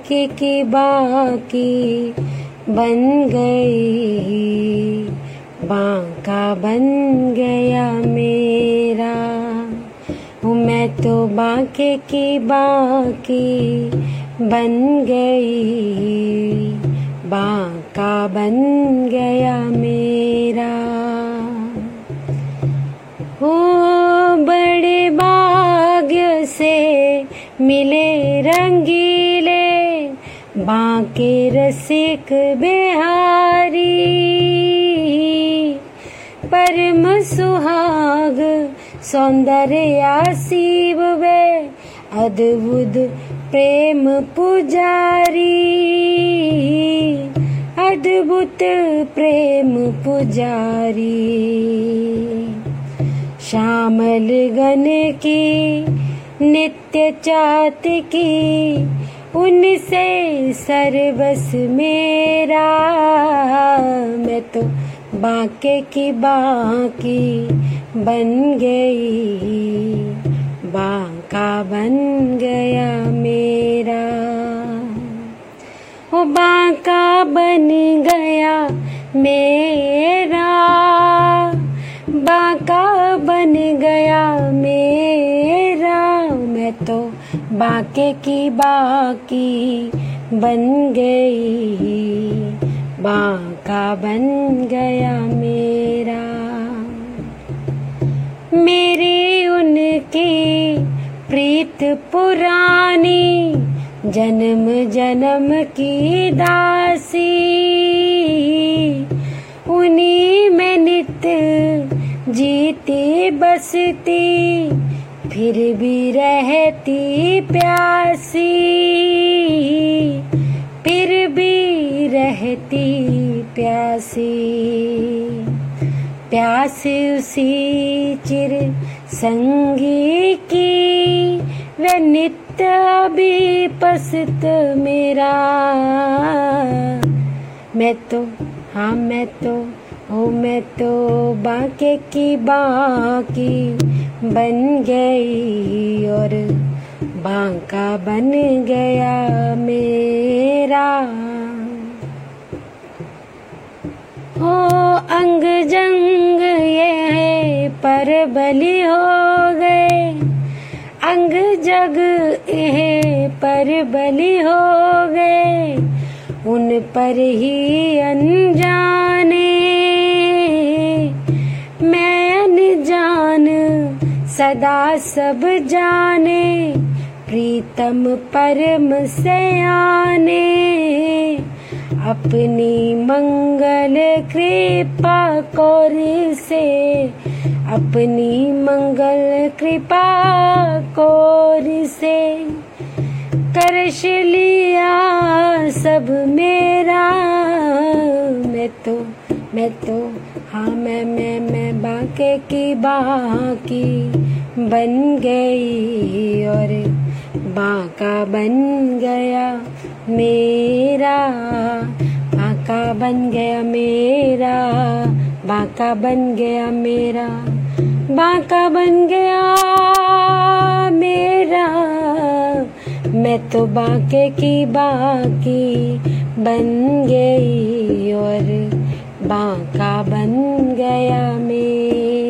बाकी की बाकी बन गई बांका बन गया मेरा। हूँ मैं तो बाके की बाकी बन गई, बांका बन गया मेरा। हो बड़े भाग्य से मिले रंगीले बांके रसिक बिहारी, परम सुहाग, सौंदर्य आसीब वे, अद्भुत प्रेम पुजारी, अद्भुत प्रेम पुजारी। श्यामल गण की, नित्य चात की उनसे सर्वस मेरा। मैं तो बाके की बाकी बन गई। बांका बन गया मेरा। वो बांका बन गया मेरा। बांका बन गया मेरा। बाके की बाकी बन गई, बाका बन गया मेरा। मेरी उनकी प्रीत पुरानी, जन्म जन्म की दासी। उन्हीं में नित जीती बसती फिर भी रहती प्यासी, फिर भी रहती प्यासी। प्यास उसी चिर संगी की, वे नित्य भी पसत मेरा। मैं तो हाँ मैं तो ओ मैं तो बाके की बाकी बन गई और बांका बन गया मेरा। हो अंग जंग ये पर बलि हो गए। अंग जग ये पर बलि हो गए। उन पर ही अनजाने सदा सब जाने, प्रीतम परम से आने। अपनी मंगल कृपा कौर से, अपनी मंगल कृपा कौर से। करश लिया सब मेरा, मैं तो मैं तो हाँ मैं मैं मैं बाके की बाकी। बन गई और बाका बन गया मेरा। बाका बन गया मेरा। बाका बन गया मेरा। बाका बन गया मेरा। मैं तो बाके की बाकी बन गई और बाका बन गया मेरा।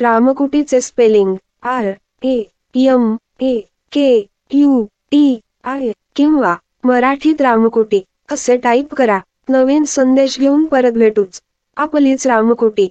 रामकुटीचे स्पेलिंग आर ए यम ए के यू टी आय किंवा मराठीत रामकोटी. असे टाईप करा. नवीन संदेश घेऊन परत भेटूच. आपलीच रामकोटी.